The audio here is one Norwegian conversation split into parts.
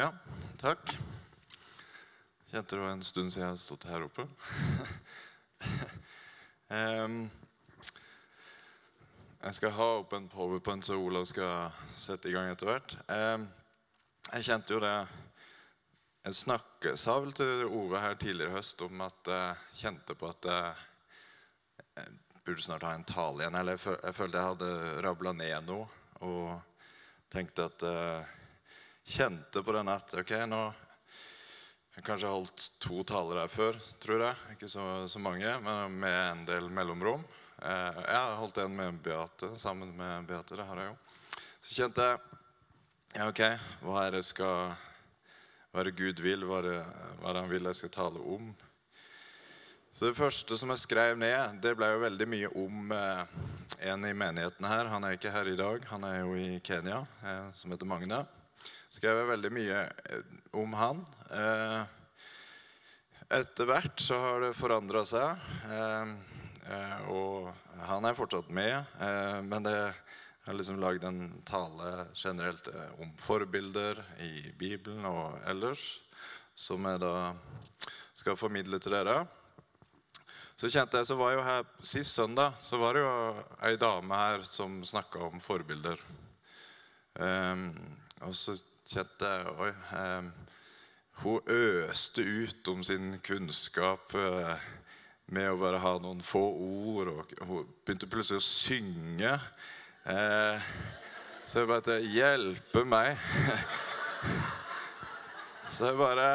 Ja, takk. Kjente det var en stund siden jeg har stått her oppe. um, jeg skal ha opp en powerpoint, så Olav skal sette i gang etter hvert. Um, jeg kjente jo det Jeg snakket, sa vel til Ove her tidligere i høst om at jeg kjente på at jeg, jeg burde snart ha en tale igjen. Eller jeg, føl- jeg følte jeg hadde rabla ned noe og tenkte at eh, Kjente på den at ok, nå jeg har holdt to taler her før, tror jeg. Ikke så, så mange, men med en del mellomrom. Eh, jeg har holdt en med Beate, sammen med Beate. Det har jeg jo. Så kjente jeg ja, ok, hva er det skal hva er det Gud vil, hva er det, hva er det han vil jeg skal tale om? Så Det første som jeg skrev ned, det ble jo veldig mye om eh, en i menigheten her. Han er ikke her i dag, han er jo i Kenya, eh, som heter Magne. Skrev veldig mye eh, om han. Eh, etter hvert så har det forandra seg. Eh, og han er fortsatt med, men det jeg har liksom lagd en tale generelt om forbilder i Bibelen og ellers, som jeg da skal formidle til dere. Så kjente jeg, så var jo her Sist søndag så var det jo ei dame her som snakka om forbilder. Um, og så kjente jeg ehm, hun øste ut om sin kunnskap eh, med å bare ha noen få ord. Og hun begynte plutselig å synge. Eh, så jeg bare tenkte Hjelpe meg! så jeg bare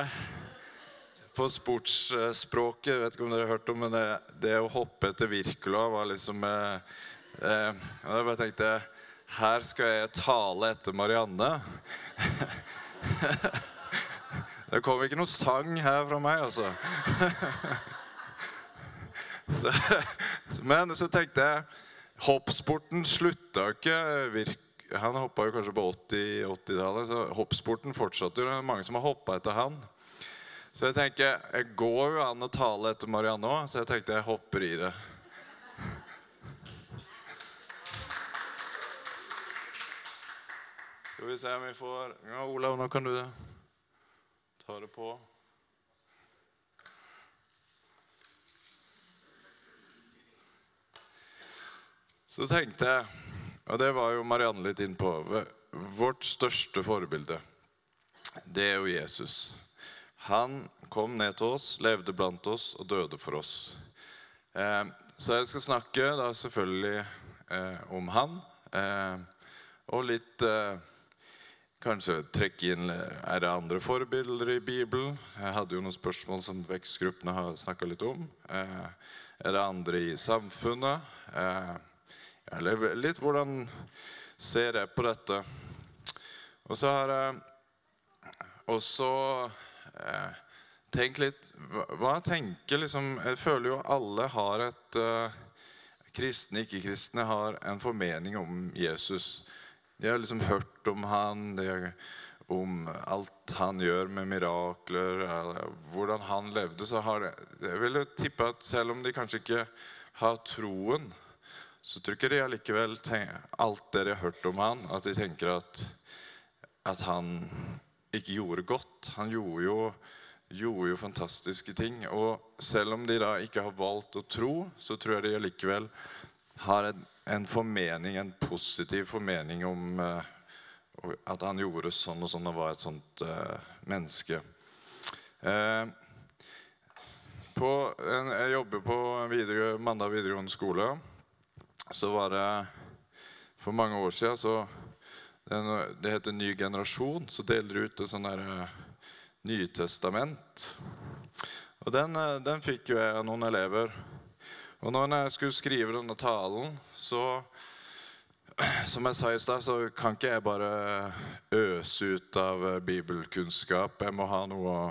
På sportsspråket, vet ikke om dere har hørt om men det, det å hoppe etter Wirkola var liksom eh, eh, Jeg bare tenkte Her skal jeg tale etter Marianne. Det kom ikke noe sang her fra meg, altså. Så, men så tenkte jeg Hoppsporten slutta ikke. Han hoppa jo kanskje på 80 80-tallet, så hoppsporten fortsatte jo. Det er mange som har hoppa etter han. Så jeg tenker, jeg går jo an å tale etter Marianne òg, så jeg tenkte jeg hopper i det. Skal vi se om vi får Ja, Olav, nå kan du ta det på. Så tenkte jeg, og det var jo Marianne litt innpå Vårt største forbilde, det er jo Jesus. Han kom ned til oss, levde blant oss og døde for oss. Eh, så jeg skal snakke da selvfølgelig eh, om han. Eh, og litt Kanskje trekke inn Er det andre forbilder i Bibelen? Jeg hadde jo noen spørsmål som vekstgruppene har snakka litt om. Eh, er det andre i samfunnet? Eh, eller litt hvordan ser jeg på dette? Og så har jeg også eh, tenkt litt hva, tenker liksom Jeg føler jo alle har et eh, Kristne, ikke-kristne har en formening om Jesus. De har liksom hørt om han, har, om alt han gjør med mirakler, hvordan han levde. Så har det, jeg vil tippe at selv om de kanskje ikke har troen, så tror ikke de allikevel alt det de har hørt om han, at de tenker at, at han ikke gjorde godt. Han gjorde jo, gjorde jo fantastiske ting. Og selv om de da ikke har valgt å tro, så tror jeg de allikevel har en, en formening, en positiv formening om eh, at han gjorde sånn og sånn og var et sånt eh, menneske. Eh, på jeg jobber på videre, Mandal videregående skole. Så var det for mange år siden så det, det heter Ny generasjon. Så deler de ut et sånt der eh, Nytestament. Og den, eh, den fikk jo jeg av noen elever. Og når jeg skulle skrive denne talen, så som jeg sa i stad, så kan ikke jeg bare øse ut av eh, bibelkunnskap. Jeg må ha noe å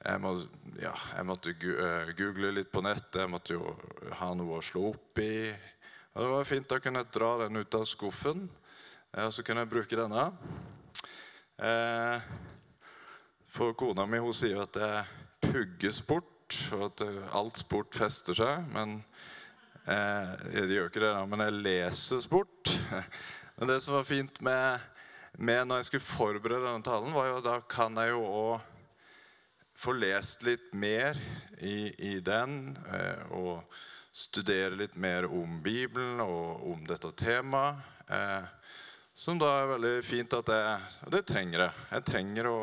jeg, må, ja, jeg måtte eh, google litt på nett. Jeg måtte jo ha noe å slå opp i. Og det var fint. Da kunne dra den ut av skuffen, og så kunne jeg bruke denne. Eh, for kona mi hun sier at det pugger sport, og at eh, alt sport fester seg. Men eh, det gjør ikke det, da, men jeg leser sport. Men det som var fint med med når jeg skulle forberede denne talen, var jo at da kan jeg jo òg få lest litt mer i, i den. Eh, og studere litt mer om Bibelen og om dette temaet. Eh, som da er veldig fint at jeg Og det trenger jeg. Jeg trenger å,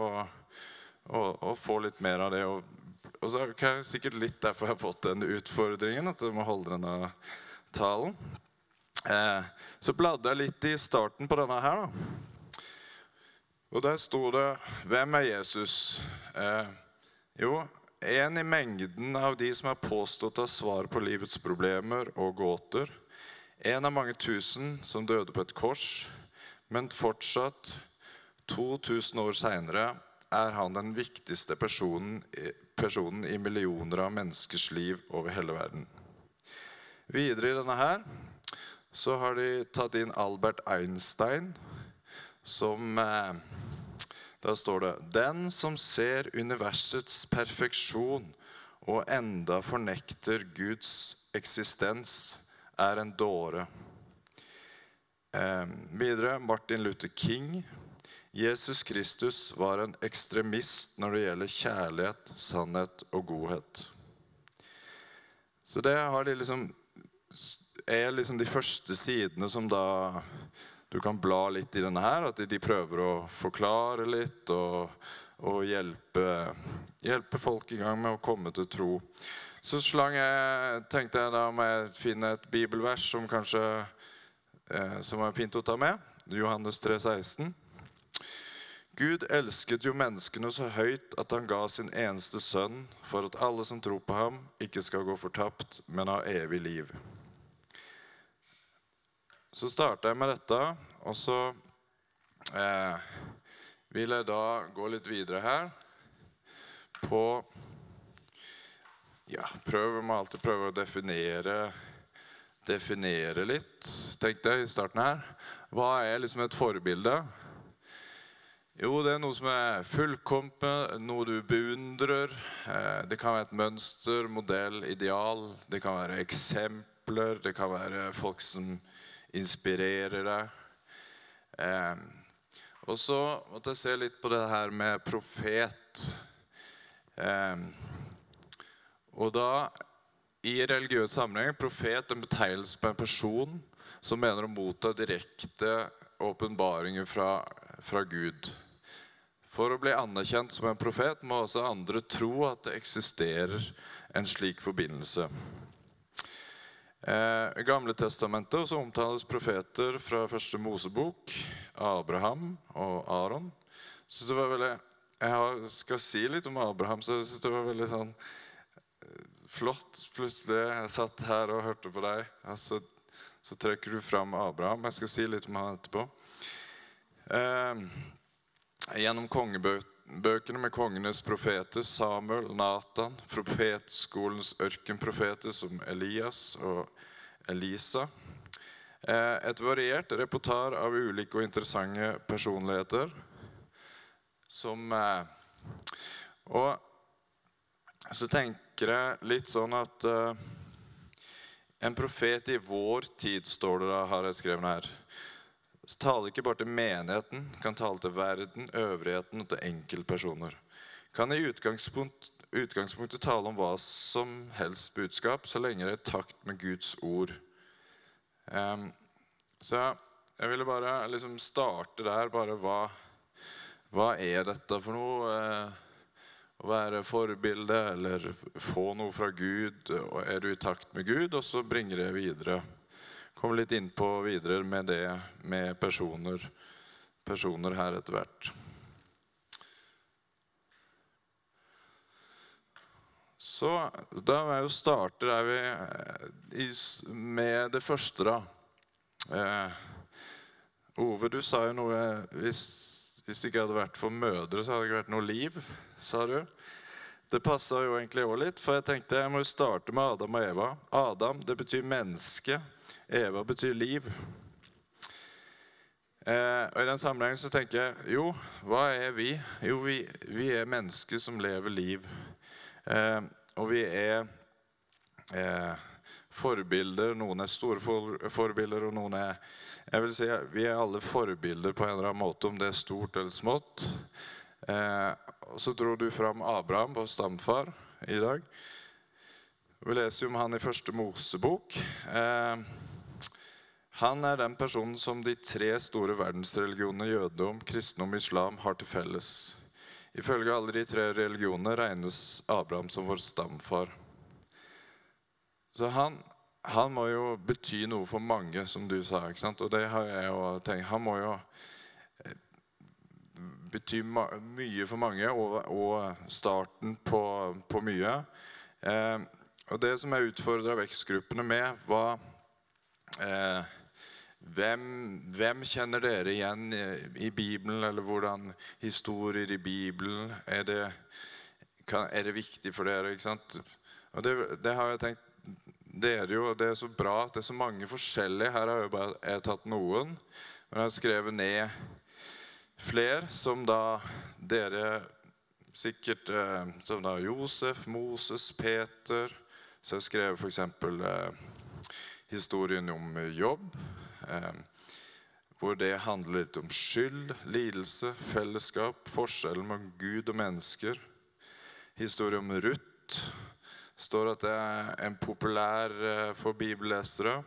å, å få litt mer av det. Og, og så er det sikkert litt derfor jeg har fått den utfordringen, at jeg må holde denne talen. Eh, så bladde jeg litt i starten på denne her. da. Og der sto det 'Hvem er Jesus?' Eh, jo, en i mengden av de som er påstått å ha svar på livets problemer og gåter. En av mange tusen som døde på et kors, men fortsatt, 2000 år seinere, er han den viktigste personen, personen i millioner av menneskers liv over hele verden. Videre i denne her så har de tatt inn Albert Einstein, som eh, Da står det Den som ser universets perfeksjon og enda fornekter Guds eksistens, er en dåre. Eh, videre Martin Luther King. Jesus Kristus var en ekstremist når det gjelder kjærlighet, sannhet og godhet. Så det de liksom er liksom de første sidene som da du kan bla litt i denne her. At de prøver å forklare litt og, og hjelpe, hjelpe, folk i gang med å komme til tro. Så slang jeg, tenkte jeg da må jeg finne et bibelvers som kanskje eh, som er fint å ta med. Johannes 3, 16. Gud elsket jo menneskene så høyt at han ga sin eneste sønn for at alle som tror på ham, ikke skal gå fortapt, men ha evig liv. Så starta jeg med dette, og så eh, vil jeg da gå litt videre her på Ja, prøv, må alltid prøve å definere definere litt, tenkte jeg i starten her. Hva er liksom et forbilde? Jo, det er noe som er fullkomment, noe du beundrer. Eh, det kan være et mønster, modell, ideal. Det kan være eksempler. Det kan være folk som inspirerer deg. Eh, og så måtte jeg se litt på det her med profet. Eh, og da, i religiøs sammenheng, profet en betegnelse på en person som mener å motta direkte åpenbaringer fra, fra Gud. For å bli anerkjent som en profet må også andre tro at det eksisterer en slik forbindelse. Eh, Gamle testamentet omtales profeter fra første Mosebok, Abraham og Aron. Så det var veldig, Jeg skal si litt om Abraham, så jeg synes det var veldig sånn eh, flott. Plutselig jeg satt her og hørte på deg, og så, så trekker du fram Abraham. Jeg skal si litt om han etterpå. Eh, gjennom kongebøkene med kongenes profeter, Samuel, Nathan, profetskolens ørkenprofeter som Elias og Elisa. Eh, et variert reportar av ulike og interessante personligheter som eh, Og så tenker jeg litt sånn at uh, en profet i vår tid, står det da, har jeg skrevet her. Så taler ikke bare til menigheten, kan tale til verden, øvrigheten og til enkeltpersoner. Kan i utgangspunkt, utgangspunktet tale om hva som helst budskap, så lenge det er i takt med Guds ord. Um, så jeg ville bare liksom starte der. Bare hva, hva er dette for noe? Uh, å være forbilde eller få noe fra Gud. og Er du i takt med Gud, og så bringer det videre. Kom litt innpå videre med det med personer, personer her etter hvert. Så da må jo starter er vi, med det første, da. Eh, Ove, du sa jo noe hvis hvis det ikke hadde vært for mødre, så hadde det ikke vært noe liv, sa du. Det passa jo egentlig òg litt, for jeg tenkte jeg må jo starte med Adam og Eva. Adam, det betyr menneske. Eva betyr liv. Eh, og I den sammenhengen så tenker jeg jo, hva er vi? Jo, vi, vi er mennesker som lever liv. Eh, og vi er eh, forbilder. Noen er store for, forbilder, og noen er jeg vil si Vi er alle forbilder på en eller annen måte, om det er stort eller smått. Eh, og Så dro du fram Abraham, vår stamfar, i dag. Vi leser jo om han i første Mosebok. Eh, han er den personen som de tre store verdensreligionene jødedom, kristendom og islam har til felles. Ifølge alle de tre religionene regnes Abraham som vår stamfar. Så han, han må jo bety noe for mange, som du sa. ikke sant? Og det har jeg jo tenkt. Han må jo eh, bety mye for mange, og, og starten på, på mye. Eh, og det som jeg utfordra vekstgruppene med, var eh, hvem, hvem, kjenner dere igjen i, Bibelen, eller hvordan historier i Bibelen Er det, er det viktig for dere? ikke sant? Og det, det har jeg tenkt det er jo det er så bra at det er så mange forskjellige. Her har jeg bare jeg tatt noen. Men jeg har skrevet ned flere som da dere sikkert eh, Som da Josef, Moses, Peter. Så jeg skrev f.eks. Eh, historien om jobb. Hvor det handler litt om skyld, lidelse, fellesskap, forskjellen mellom Gud og mennesker. Historien om Ruth står at det er en populær eh, for bibellesere.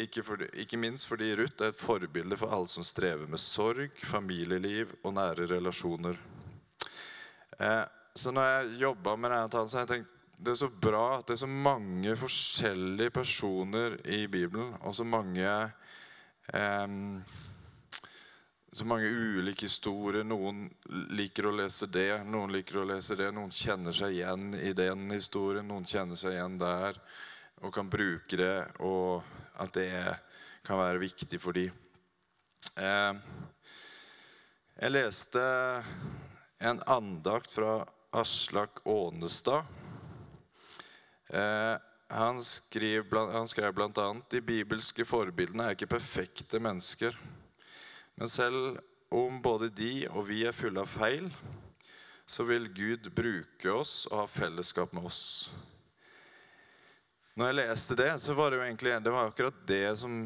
Ikke, for, ikke, minst fordi Ruth er et forbilde for alle som strever med sorg, familieliv og nære relasjoner. Eh, så når jeg jobba med denne talen, så har jeg tenkt det er så bra at det er så mange forskjellige personer i Bibelen, og så mange eh, så mange ulike historier. Noen liker å lese det, noen liker å lese det. Noen kjenner seg igjen i den historien, noen kjenner seg igjen der og kan bruke det, og at det kan være viktig for dem. Eh, jeg leste en andakt fra Aslak Ånestad. Eh, han, han skrev bl.a.: De bibelske forbildene er ikke perfekte mennesker. Men selv om både de og vi er fulle av feil, så vil Gud bruke oss og ha fellesskap med oss. Når jeg leste det, så var det jo egentlig det var akkurat det som,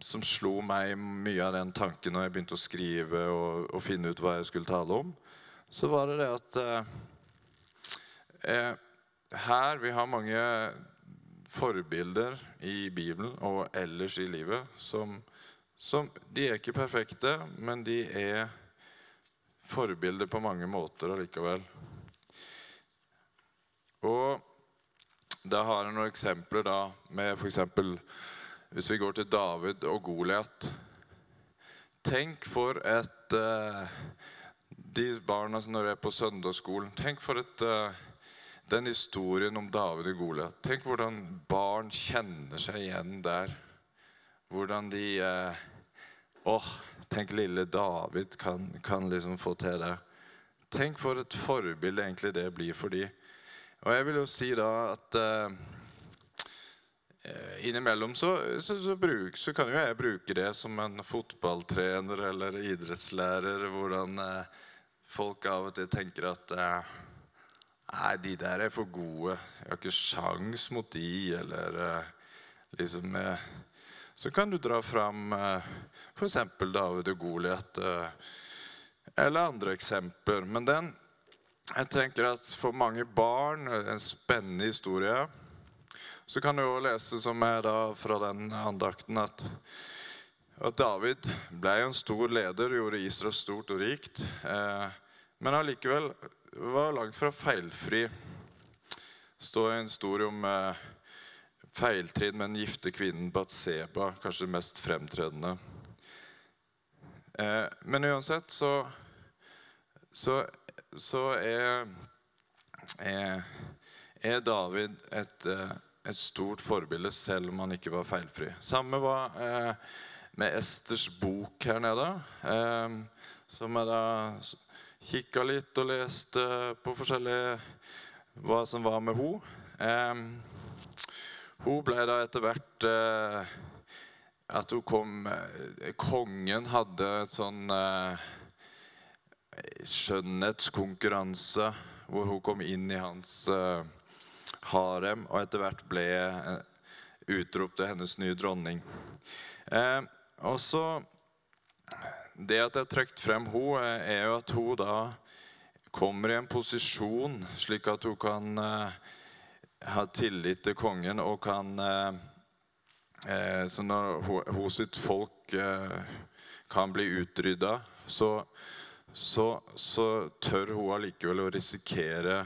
som slo meg mye av den tanken når jeg begynte å skrive og, og finne ut hva jeg skulle tale om. Så var det det at eh, eh her vi har mange forbilder i Bibelen og ellers i livet som som, de er ikke perfekte, men de er forbilder på mange måter allikevel. Og da har jeg noen eksempler da med f.eks. hvis vi går til David og Goliat. Tenk for et uh, De barna som er på søndagsskolen Tenk for et uh, den historien om David og Goliat. Tenk hvordan barn kjenner seg igjen der. Hvordan de uh, Åh, tenk lille David kan, kan liksom få til det. Tenk for et forbilde egentlig det blir for de. Og jeg vil jo si da at eh, innimellom så, så, så, bruk, så, kan jo jeg bruke det som en fotballtrener eller idrettslærer. Hvordan eh, folk av og til tenker at uh, Nei, de der er for gode. Jeg har ikke sjans mot de, eller liksom Så kan du dra fram F.eks. David og Goliat eh, eller andre eksempler. Men den jeg tenker at for mange barn en spennende historie. Så kan du også lese som er da fra den andakten at, at David ble en stor leder, gjorde Israel stort og rikt. Eh, men allikevel var langt fra feilfri. Det står en historie om eh, feiltrinn med den gifte kvinnen Batseba, kanskje det mest fremtredende. Eh, men uansett så, så, så er, er, er, David et, eh, et, stort forbilde, selv om han ikke var feilfri. Samme var eh, med Esters bok her nede. Eh, som er da kikka litt og leste på forskjellige hva som var med henne. Eh, hun ble da etter hvert eh, at hun kom eh, Kongen hadde et sånn eh, skjønnhetskonkurranse hvor hun kom inn i hans eh, harem, og etter hvert ble eh, utropt til hennes nye dronning. Og så Det at jeg har trukket frem henne, er jo at hun da kommer i en posisjon slik at hun kan eh, ha tillit til kongen og kan eh, eh, Så når hun, sitt folk eh, kan bli utrydda, så, så, så, tør hun allikevel å risikere,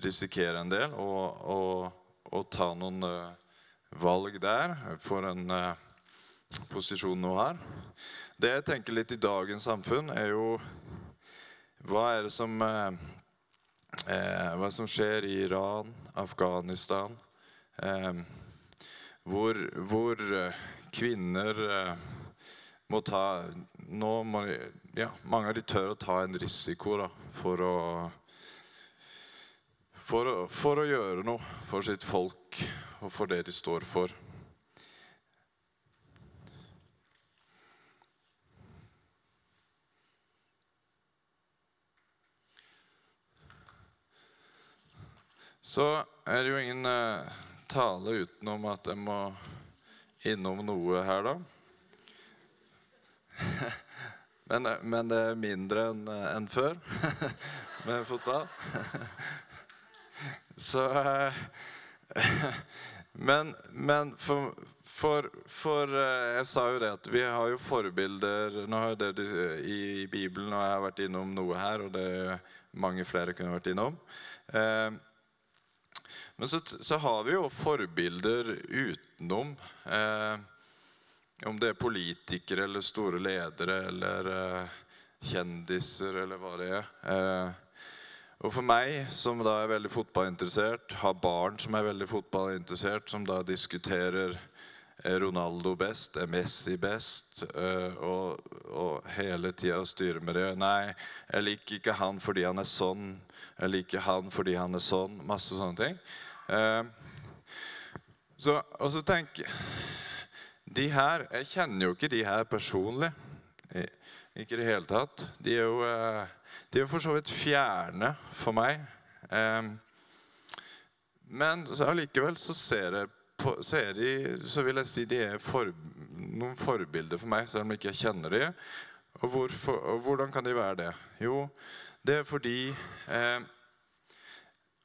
risikere en del og, og, og ta noen eh, valg der for en eh, posisjon nå her. Det jeg tenker litt i dagens samfunn, er jo hva er det som eh, er Hva som skjer i Iran, Afghanistan, eh, hvor, hvor eh, kvinner eh, må ta Nå må ja, mange av de tør å ta en risiko da, for å for for å gjøre noe for sitt folk og for det de står for. Så er det jo ingen uh, tale utenom at jeg må innom noe her, da. men, eh, men, det er mindre enn en før med fotball. Så uh, Men, men for, for, for, Jeg sa jo det at vi har jo forbilder Nå har det i Bibelen, og jeg har vært innom noe her, og det er mange flere kunne vært innom. Eh, men så, så, har vi jo forbilder utenom. Eh, om det er politikere eller store ledere eller eh, kjendiser eller hva det er. Eh, og for meg, som da er veldig fotballinteressert, har barn som er veldig fotballinteressert, som da diskuterer er Ronaldo best? Er Messi best? Eh, og, og hele tida styre med det. Nei, jeg liker ikke han fordi han er sånn. Jeg liker han fordi han er sånn. Masse sånne ting. Eh, så, og så tenk De her Jeg kjenner jo ikke de her personlig. Ikke i det hele tatt. De er jo, eh, de er for så vidt fjerne for meg. Eh, men allikevel så ser jeg på, så, de, så vil jeg si de er for, noen forbilder for meg, selv om jeg ikke kjenner de. Og, og hvordan kan de være det? Jo, det er fordi eh,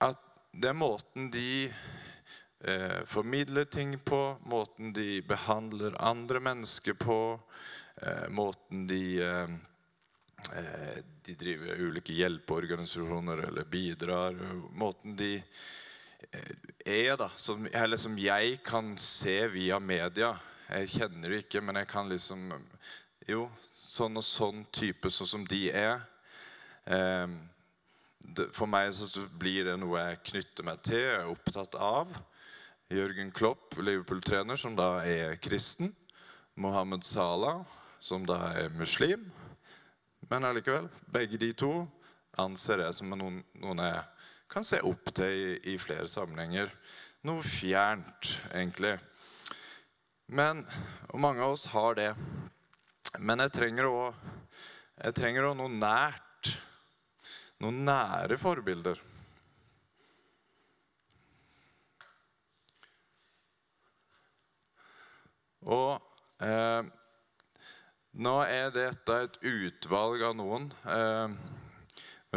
at det er måten de eh, formidler ting på, måten de behandler andre mennesker på, eh, måten de eh, eh De driver ulike hjelpeorganisasjoner eller bidrar. Måten de er, da, som, eller som jeg kan se via media. Jeg kjenner det ikke, men jeg kan liksom Jo, sånn og sånn type, sånn som de er. Eh, for meg så blir det noe jeg knytter meg til, jeg er opptatt av. Jørgen Klopp, Liverpool-trener, som da er kristen. Mohammed Salah, som da er muslim. Men allikevel, begge de to anser jeg som noen, noen jeg kan se opp til i, i, flere sammenhenger. Noe fjernt, egentlig. Men, Og mange av oss har det. Men jeg trenger òg noe nært noen nære forbilder. Og eh, nå er dette et utvalg av noen eh,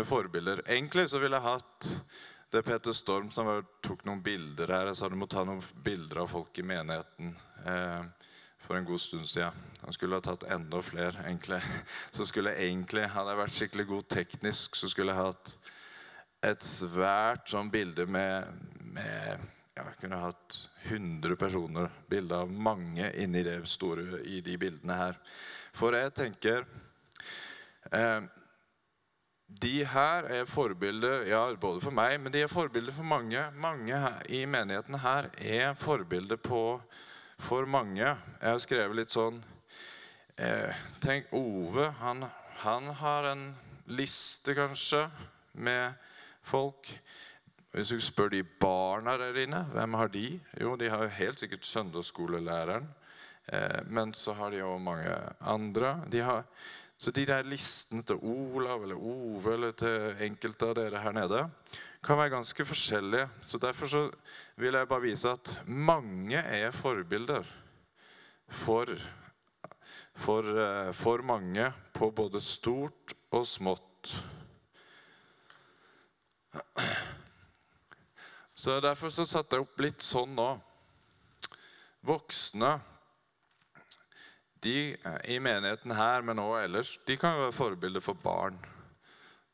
forbilder. Egentlig så ville jeg hatt det er Peter Storm som tok noen bilder her. Jeg sa du må ta noen bilder av folk i menigheten. Eh, for en god stund siden. Han skulle ha tatt enda flere, egentlig. Så skulle jeg egentlig, Hadde jeg vært skikkelig god teknisk, så skulle jeg hatt et svært sånn bilde med, med ja, Jeg kunne hatt 100 personer, bilde av mange inni det store i de bildene her. For jeg tenker eh, De her er forbilder ja, både for meg, men de er forbilder for mange. Mange i menigheten her er forbilder på for mange. Jeg har skrevet litt sånn eh, Tenk Ove. Han, han, har en liste, kanskje, med folk. Hvis du spør de barna der inne, hvem har de? Jo, de har helt sikkert søndagsskolelæreren. Eh, men så har de òg mange andre. De har, Så de der listene til Olav eller Ove eller til enkelte av dere her nede kan være ganske forskjellige. Så Derfor så vil jeg bare vise at mange er forbilder for, for, eh, for mange på både stort og smått. Så Derfor så satte jeg opp litt sånn nå. Voksne de i menigheten her, men også ellers, de kan jo være forbilder for barn.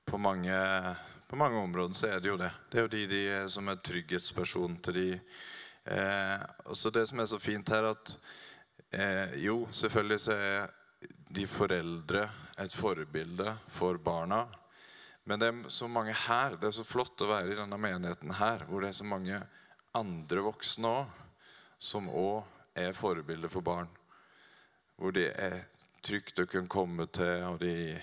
På mange, på mange områder så er det jo det. Det er jo de, de som er trygghetsperson til de. Eh, også det som er så fint her, at eh, jo, selvfølgelig så er de foreldre et forbilde for barna. Men det er så mange her. Det er så flott å være i denne menigheten her, hvor det er så mange andre voksne òg, som òg er forbilder for barn. Hvor det er trygt å kunne komme til, og de,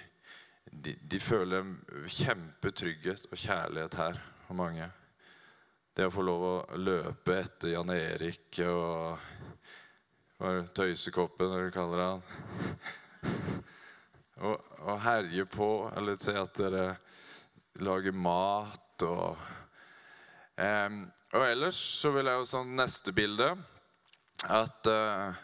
de, de føler kjempetrygghet og kjærlighet her for mange. Det å få lov å løpe etter Jan Erik og tøysekoppen, når du kaller han. Og herje på, eller si at dere lager mat og um, Og ellers så vil jeg jo sånn neste bilde at uh,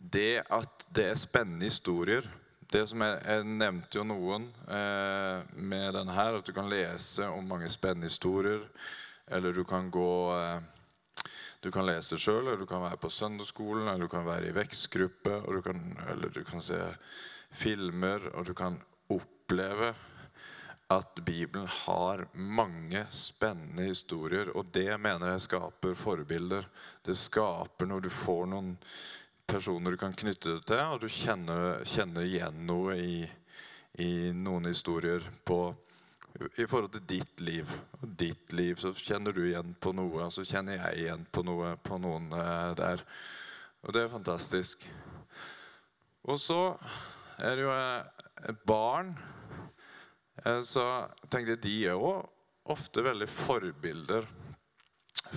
det at det er spennende historier det som jeg, jeg nevnte jo noen eh, med denne her, at du kan lese om mange spennende historier. Eller du kan gå eh, Du kan lese sjøl, eller du kan være på søndagsskolen, eller du kan være i vekstgruppe, eller du kan se filmer, og du kan oppleve at Bibelen har mange spennende historier. Og det mener jeg skaper forbilder. Det skaper når du får noen personer du kan knytte det til, og du kjenner, kjenner igjen noe i, i, noen historier på, i forhold til ditt liv. Og ditt liv så kjenner du igjen på noe, og så kjenner jeg igjen på noe på noen eh, der. Og det er fantastisk. Og så er det jo eh, et barn Eh, så tenkte jeg de er òg ofte veldig forbilder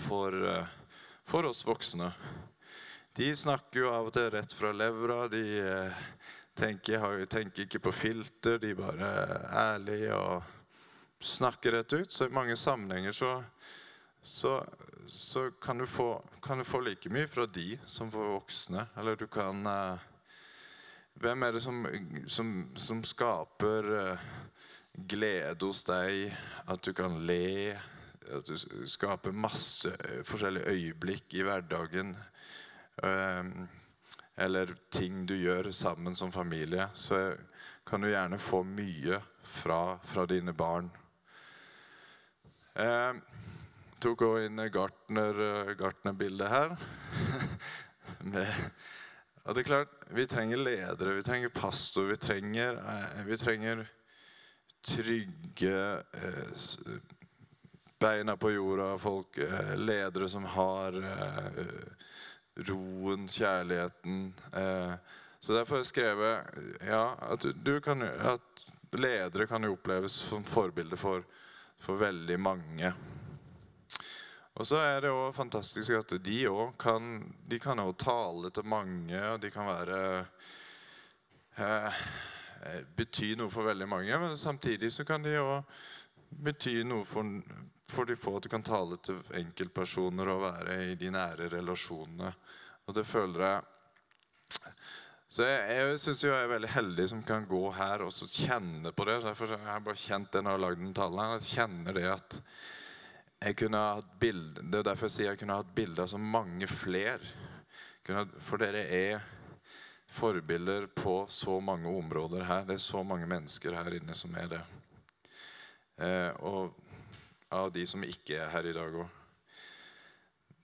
for, for, oss voksne. De snakker jo av og til rett fra levra. De eh, tenker, tenker ikke på filter. De bare er ærlige og snakker rett ut. Så i mange sammenhenger så, så, så kan, du få, kan, du få, like mye fra de som fra voksne. Eller du kan Hvem er det som, som, som skaper glede hos deg, at du kan le, at du skaper masse forskjellige øyeblikk i hverdagen. Eller ting du gjør sammen som familie, så kan du gjerne få mye fra, fra dine barn. Jeg tok også inn gartnerbildet her. og det er klart, Vi trenger ledere, vi trenger pastor, vi trenger, eh, vi trenger trygge eh, beina på jorda, folk, eh, ledere som har roen, kjærligheten. Så derfor har jeg skrevet ja, at, kan, at, ledere kan jo oppleves som forbilde for, for veldig mange. Og så er det også fantastisk at de òg kan, de kan tale til mange, og de kan være eh, Eh, bety noe for veldig mange, men samtidig så kan de òg bety noe for, for de få. At du kan tale til enkeltpersoner og være i de nære relasjonene. Og det føler jeg Så jeg, jeg syns jeg er veldig heldig som kan gå her og kjenne på det. Derfor har jeg bare kjent det når jeg har lagd den talen. Jeg kjenner det at jeg kunne hatt bilde, Det er derfor jeg sier jeg kunne hatt bilder av så mange flere. For dere er forbilder på så mange områder her. Det er så mange mennesker her inne som er det. Eh, og av de som ikke er her i dag òg.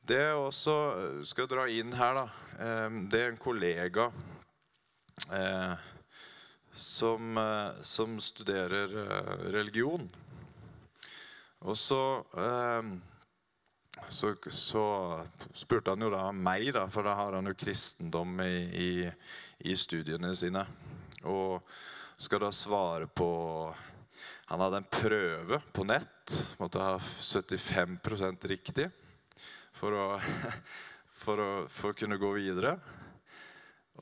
Det jeg også skal dra inn her, da, eh, det er en kollega eh, som, eh, som, studerer eh, religion. Og så eh, så, så, spurte han jo da meg, da, for da har han jo kristendom i, i, i, studiene sine. Og skal da svare på Han hadde en prøve på nett. Måtte ha 75% riktig for å, for å, for å kunne gå videre.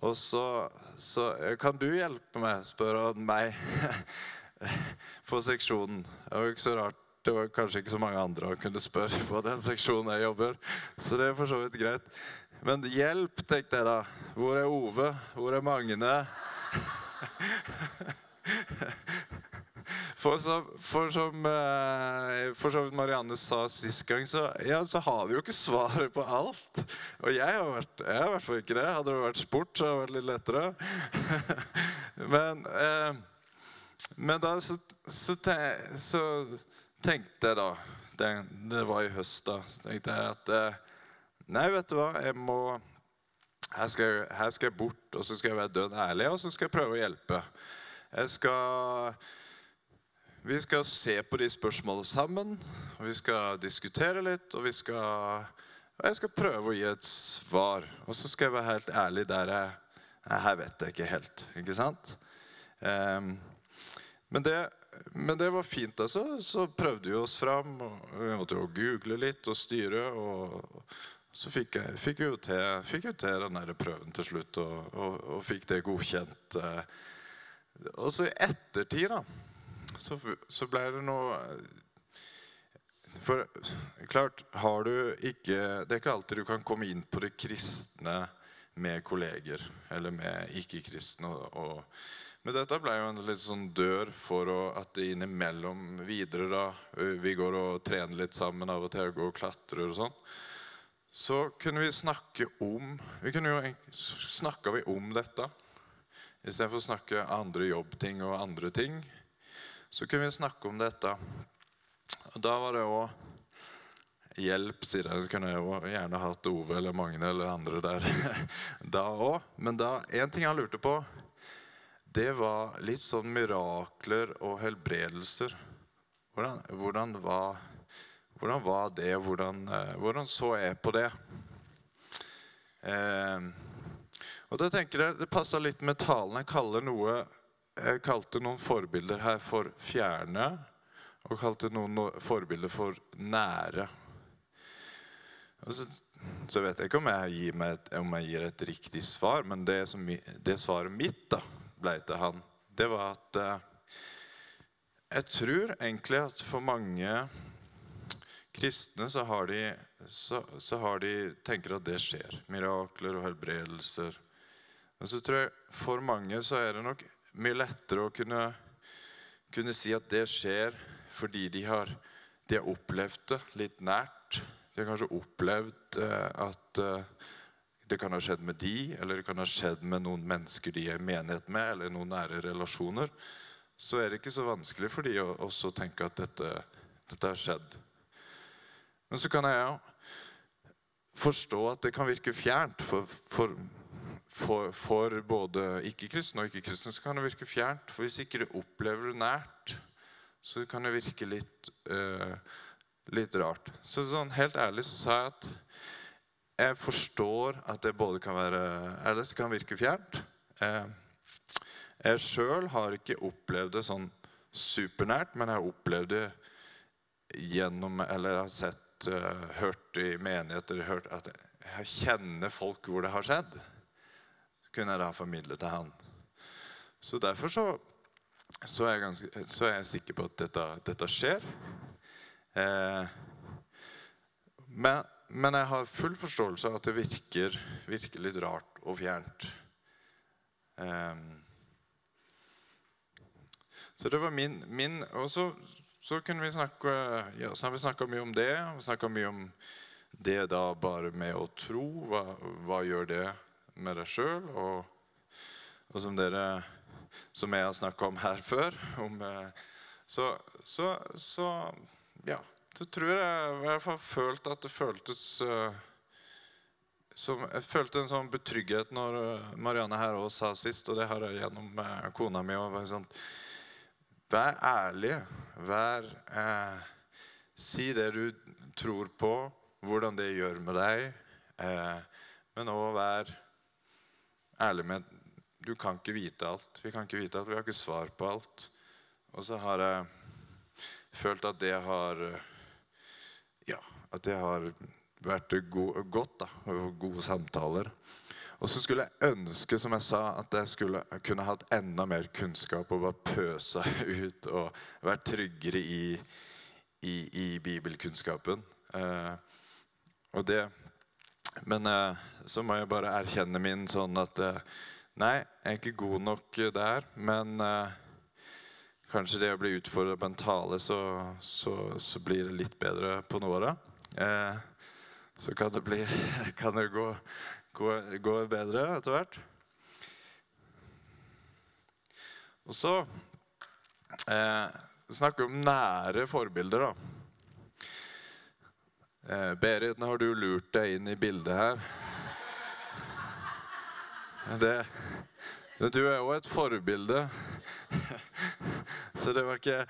Og så, så eh, kan du hjelpe meg, spør han meg, på seksjonen. Det var ikke så rart. Det var kanskje ikke så mange andre han kunne spørre på den seksjonen jeg jobber. Så det er for så vidt greit. Men hjelp, tenkte jeg da. Hvor er Ove? Hvor er Magne? For som, for som, eh, for som Marianne sa sist gang, så, ja, så, har vi jo ikke svaret på alt. Og jeg har, vært, jeg har fall ikke det. Hadde det vært sport, så hadde det vært litt lettere. men, eh, men da så, så, så, tenkte jeg da det, det, var i høst, da. Så tenkte jeg at eh, Nei, vet du hva, jeg må her skal, jeg, her skal jeg bort, og så skal jeg være dønn ærlig, og så skal jeg prøve å hjelpe. Jeg skal vi skal se på de spørsmålene sammen. og Vi skal diskutere litt, og, skal, og jeg skal prøve å gi et svar. Og så skal jeg være helt ærlig der jeg Her vet jeg ikke helt. Ikke sant? Um, men, det, men, det, var fint. altså. Så prøvde vi oss fram. og Vi måtte jo google litt og styre. og så fikk jeg, fikk jo til, fikk jo til den prøven til slutt, og, og, og fikk det godkjent. Eh. Og så i ettertid, da så, så ble det noe For klart, har du ikke Det er ikke alltid du kan komme inn på det kristne med kolleger eller med ikke-kristne. Men dette ble jo en litt sånn dør for å, at det innimellom videre da, Vi går og trener litt sammen av og til, går og klatrer og sånn. Så kunne vi snakke om vi kunne jo, Snakka vi om dette istedenfor å snakke andre jobbting og andre ting så kunne vi snakke om dette. Og Da var det òg hjelp, sier jeg. Så kunne jeg jo gjerne hatt Ove eller Magne eller andre der da òg. Men da, en ting han lurte på, det var litt sånn mirakler og helbredelser. Hvordan, hvordan, var, hvordan var, det? Hvordan, eh, hvordan, så jeg på det? Eh, og da tenker jeg Det passer litt med talen. Jeg kaller noe jeg kalte noen forbilder her for fjerne, og kalte noen forbilder for nære. Så, så, vet jeg ikke om jeg, gir et, om jeg gir et riktig svar, men det, som, det svaret mitt da, ble til han, det var at eh, jeg tror egentlig at for mange kristne så har de, så, så har de tenker at det skjer. Mirakler og helbredelser. Men så tror jeg for mange så er det nok mye lettere å kunne, kunne si at det skjer fordi de har, de har, opplevd det litt nært. De har kanskje opplevd eh, at eh, det kan ha skjedd med de, eller det kan ha skjedd med noen mennesker de er i menighet med, eller noen nære relasjoner. Så er det ikke så vanskelig for de å også tenke at dette, dette har skjedd. Men så kan jeg forstå at det kan virke fjernt. For, for for, for både ikke-kristne og ikke-kristne så kan det virke fjernt. For hvis ikke du opplever det nært, så kan det virke litt, uh, litt rart. Så sånn, helt ærlig så sa jeg at jeg forstår at det både kan være Eller det kan virke fjernt. Uh, jeg sjøl har ikke opplevd det sånn supernært, men jeg har opplevd det gjennom Eller har sett, uh, hørt i menigheter hørt at jeg kjenner folk hvor det har skjedd kunne jeg da formidle til han. Så derfor så, så, er, jeg ganske, så er jeg sikker på at dette, dette skjer. Eh, men, men, jeg har full forståelse av at det virker, virker litt rart og fjernt. Eh, så det var min, min Og så, så, kunne vi snakke ja, så har vi snakka mye om det. Vi snakka mye om det da bare med å tro. Hva, hva gjør det med deg sjøl, og, og, som dere som jeg har snakka om her før. Om, eh, så, så, så, ja. Så tror jeg i hvert fall følt at det føltes uh, som, Jeg følte en sånn betrygghet når eh, Marianne her også sa sist, og det har jeg gjennom kona mi. òg sånn, Vær ærlig. Vær eh, Si det du tror på, hvordan det gjør med deg. Eh, men òg vær ærlig med du kan ikke vite alt. Vi kan ikke vite alt, vi har ikke svar på alt. Og så har jeg følt at det har Ja, at det har vært go godt. da, Gode samtaler. Og så skulle jeg ønske som jeg sa, at jeg skulle kunne hatt enda mer kunnskap og bare pøsa ut og vært tryggere i, i, i bibelkunnskapen. Eh, og det Men eh, så må jeg bare erkjenne min sånn at eh, Nei, jeg er ikke god nok der, men eh, kanskje det å bli utfordret på en tale, så, så, så, blir det litt bedre på noe av det. Eh, så kan det, bli, kan det gå, gå, gå, bedre etter hvert. Og så eh, snakker vi om nære forbilder, da. Eh, Berit, nå har du lurt deg inn i bildet her. Det, du er jo et forbilde. Så det var ikke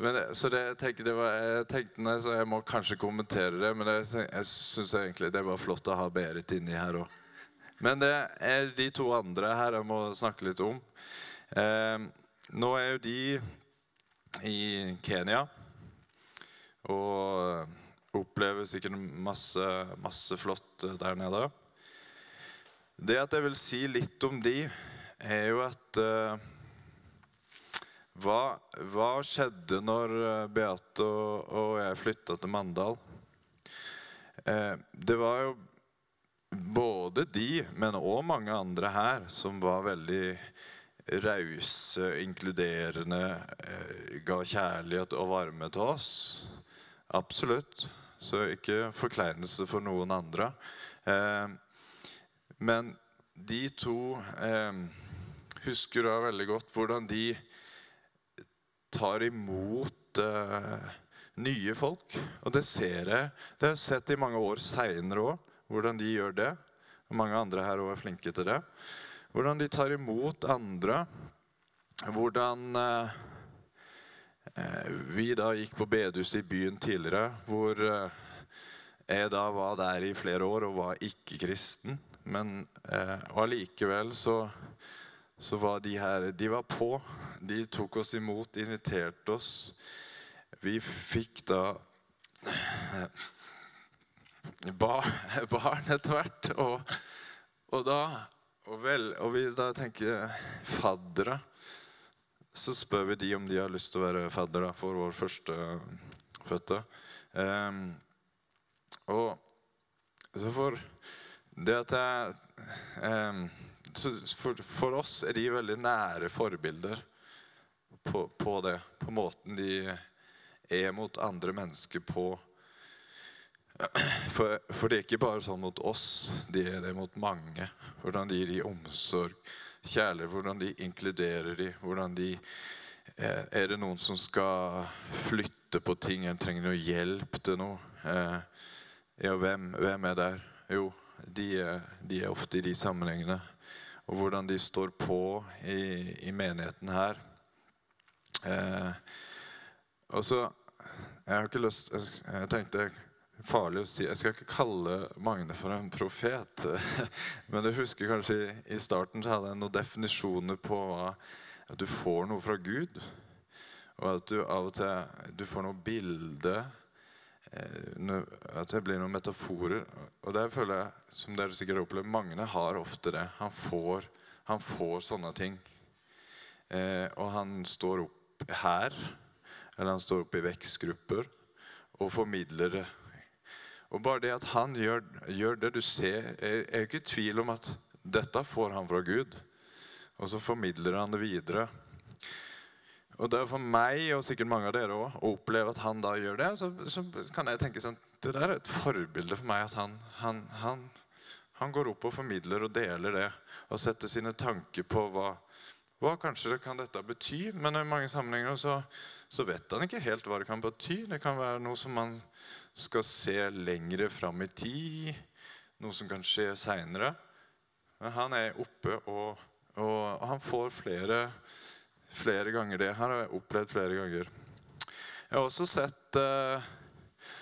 men, så det, jeg tenkte, var, jeg tenkte nei, så jeg må kanskje kommentere det, men jeg, jeg syns egentlig det var flott å ha Berit inni her òg. Men det er de to andre her jeg må snakke litt om. Eh, nå er jo de i Kenya og opplever sikkert masse, masse flott der nede. Det at jeg vil si litt om de, er jo at uh, hva, hva, skjedde når eh, Beate og, og jeg flytta til Mandal? Uh, det var jo både de, men òg mange andre her, som var veldig rause, inkluderende, uh, ga kjærlighet og varme til oss. Absolutt. Så ikke forkleinelse for noen andre. Eh, men de to eh, husker da veldig godt hvordan de tar imot eh, nye folk. Og det ser jeg. Det har jeg sett i mange år seinere òg, hvordan de gjør det. Og mange andre her òg er flinke til det. Hvordan de tar imot andre. Hvordan eh, vi da gikk på bedehuset i byen tidligere, hvor eh, jeg da var der i flere år og var ikke kristen. Men eh, allikevel så, så var de her De var på. De tok oss imot, inviterte oss. Vi fikk da eh, barn etter hvert. Og, og da og, vel, og vi da tenker faddere. Så spør vi de om de har lyst til å være faddere for vår førstefødte. Um, og så for det at jeg, eh, for, for, oss er de veldig nære forbilder på, på, det. På måten de er mot andre mennesker på. For, for, det er ikke bare sånn mot oss, de er det mot mange. Hvordan de gir de omsorg, kjærlighet, hvordan de inkluderer de, hvordan de eh, Er det noen som skal flytte på ting, en trenger noe hjelp til noe? Eh, ja, hvem, hvem er der? Jo, de, de, er ofte i de sammenhengene. Og hvordan de står på i, i menigheten her. Eh, og så Jeg har ikke lyst Jeg tenkte farlig å si Jeg skal ikke kalle Magne for en profet. Men jeg husker kanskje i, starten så hadde jeg noen definisjoner på at du får noe fra Gud. Og at du av og til du får noe bilde Eh, at det blir noen metaforer. Og der føler jeg, som dere sikkert opplever, Magne har ofte det. Han får, han får sånne ting. Eh, og han står opp her, eller han står opp i vekstgrupper, og formidler det. Og bare det at han gjør, gjør det du ser, er, er ikke i tvil om at dette får han fra Gud. Og så formidler han det videre. Og det er for meg, og sikkert mange av dere òg, å oppleve at han da gjør det, så, så, kan jeg tenke sånn Det der er et forbilde for meg. At han, han, han, han, går opp og formidler og deler det. Og setter sine tanker på hva, hva kanskje det kan dette bety. Men i mange sammenhenger så, så, vet han ikke helt hva det kan bety. Det kan være noe som man skal se lengre fram i tid. Noe som kan skje seinere. Men han er oppe, og, og, han får flere flere ganger. Det her har jeg opplevd flere ganger. Jeg har også sett, uh,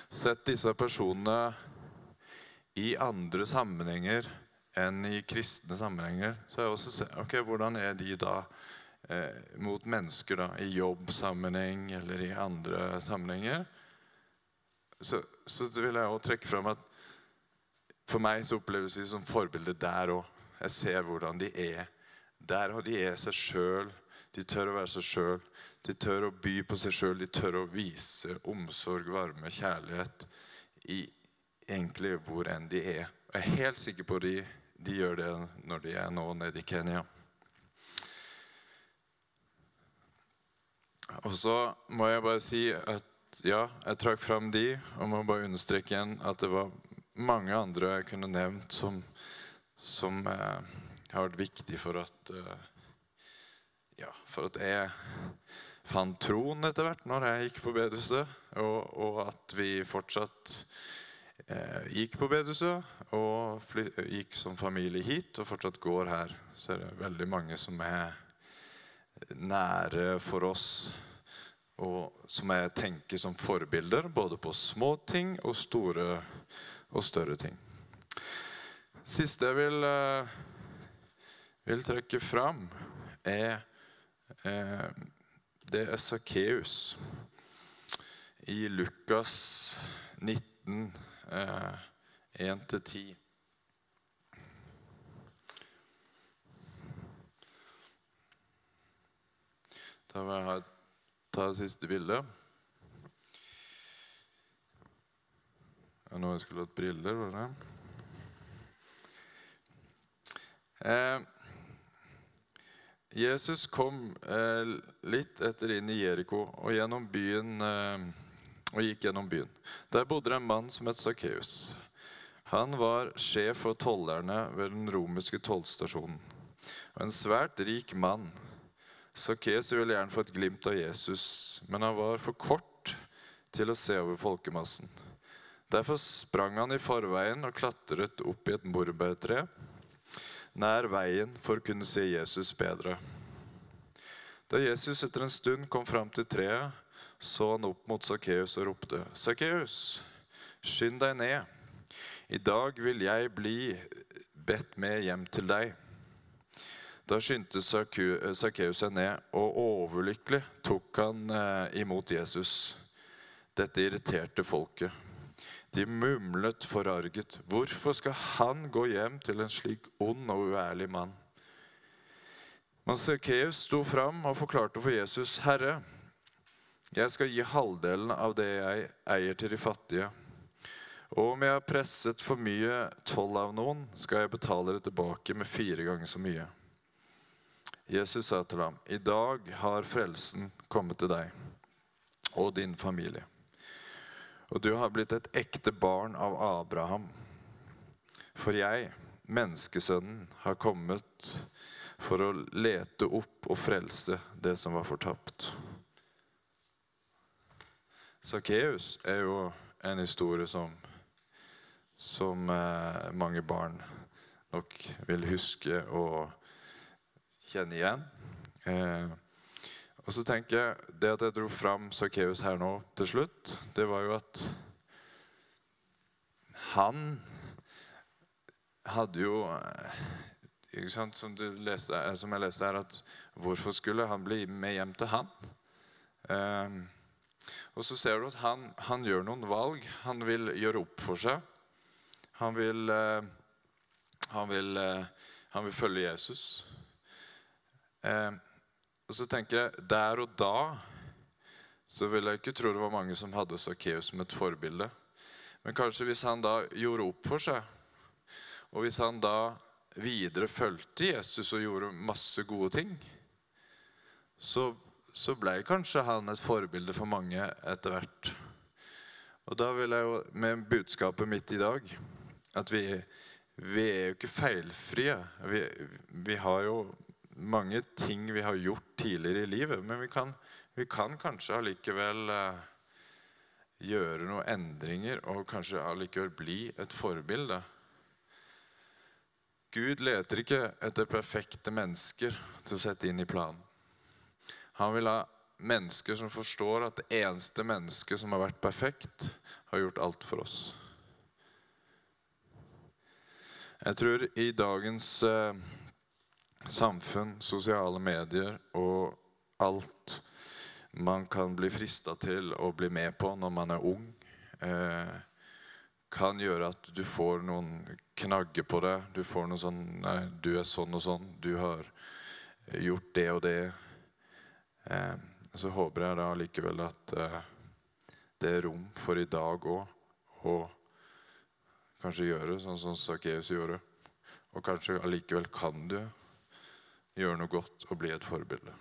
sett disse personene i andre sammenhenger enn i kristne sammenhenger. Så jeg også sett, ok, Hvordan er de da eh, mot mennesker da, i jobbsammenheng eller i andre sammenhenger? Så, så vil jeg også trekke fram at For meg så oppleves de som forbilder der òg. Jeg ser hvordan de er. Der og de er seg sjøl. De tør å være seg sjøl. De tør å by på seg sjøl. De tør å vise omsorg, varme, kjærlighet i egentlig hvor enn de er. Jeg er helt sikker på at de, de gjør det når de er nå nede i Kenya. Og så må jeg bare si at ja, jeg trakk fram de, og må bare understreke igjen at det var mange andre jeg kunne nevnt som, som eh, har vært viktig for at eh, ja, for at jeg fant troen etter hvert når jeg gikk på bedehuset, og, og, at vi fortsatt gikk på bedehuset og gikk som familie hit og fortsatt går her. Så er det veldig mange som er nære for oss og som jeg tenker som forbilder, både på små ting og store og større ting. Siste jeg vil, uh, vil trekke fram, er uh, det er Sakkeus i Lukas 19, uh, 1-10. Da vil jeg ta det siste bildet. Ja, nå jeg skulle hatt briller, var det? Eh, Jesus kom eh, litt etter inn i Jeriko og, gjennom byen, eh, og gikk gjennom byen. Der bodde det en mann som het Sakkeus. Han var sjef for tollerne ved den romerske tollstasjonen. Og en svært rik mann. Sakkeus ville gjerne få et glimt av Jesus, men han var for kort til å se over folkemassen. Derfor sprang han i forveien og klatret opp i et morbærtre nær veien for å kunne se Jesus bedre. Da Jesus etter en stund kom fram til treet, så han opp mot Sakkeus og ropte, 'Sakkeus, skynd deg ned. I dag vil jeg bli bedt med hjem til deg.' Da skyndte Sakkeus seg ned, og overlykkelig tok han eh, imot Jesus. Dette irriterte folket. De mumlet forarget. Hvorfor skal han gå hjem til en slik ond og uærlig mann? Men Sakkeus sto fram og forklarte for Jesus, 'Herre, jeg skal gi halvdelen av det jeg eier, til de fattige.' Og om jeg har presset for mye toll av noen, skal jeg betale det tilbake med fire ganger så mye. Jesus sa til ham, 'I dag har frelsen kommet til deg og din familie.' 'Og du har blitt et ekte barn av Abraham.' 'For jeg, menneskesønnen, har kommet for å lete opp og frelse det som var fortapt.' Sakkeus er jo en historie som, som eh, mange barn nok vil huske og kjenne igjen. Eh, og så tenker jeg, Det at jeg dro fram Sakkeus her nå til slutt, det var jo at han hadde jo ikke sant, som, leste, eh, som, jeg leste her, at hvorfor skulle han bli med hjem til han? Eh, og så ser du at han, han, gjør noen valg. Han vil gjøre opp for seg. Han vil, eh, han vil, eh, han vil følge Jesus. Eh, og så tenker jeg, Der og da så vil jeg ikke tro det var mange som hadde Sakkeus som et forbilde. Men kanskje hvis han da gjorde opp for seg, og hvis han da videre fulgte Jesus og gjorde masse gode ting, så, så ble kanskje han et forbilde for mange etter hvert. Og da vil jeg jo, med budskapet mitt i dag, at vi, vi er jo ikke feilfrie. Vi, vi har jo mange ting vi har gjort tidligere i livet. Men vi kan, vi kan kanskje allikevel eh, gjøre noen endringer og kanskje allikevel bli et forbilde. Gud leter ikke etter perfekte mennesker til å sette inn i planen. Han vil ha mennesker som forstår at det eneste mennesket som har vært perfekt, har gjort alt for oss. Jeg tror i dagens eh, samfunn, sosiale medier og alt man kan bli frista til å bli med på når man er ung, eh, kan gjøre at du får noen knagger på det. Du får noe sånn Nei, du er sånn og sånn. Du har gjort det og det. Eh, så håper jeg da likevel at eh, det er rom for i dag òg å kanskje gjøre sånn som Sakkeus gjorde. Og kanskje allikevel kan du gjøre noe godt og bli et forbilde.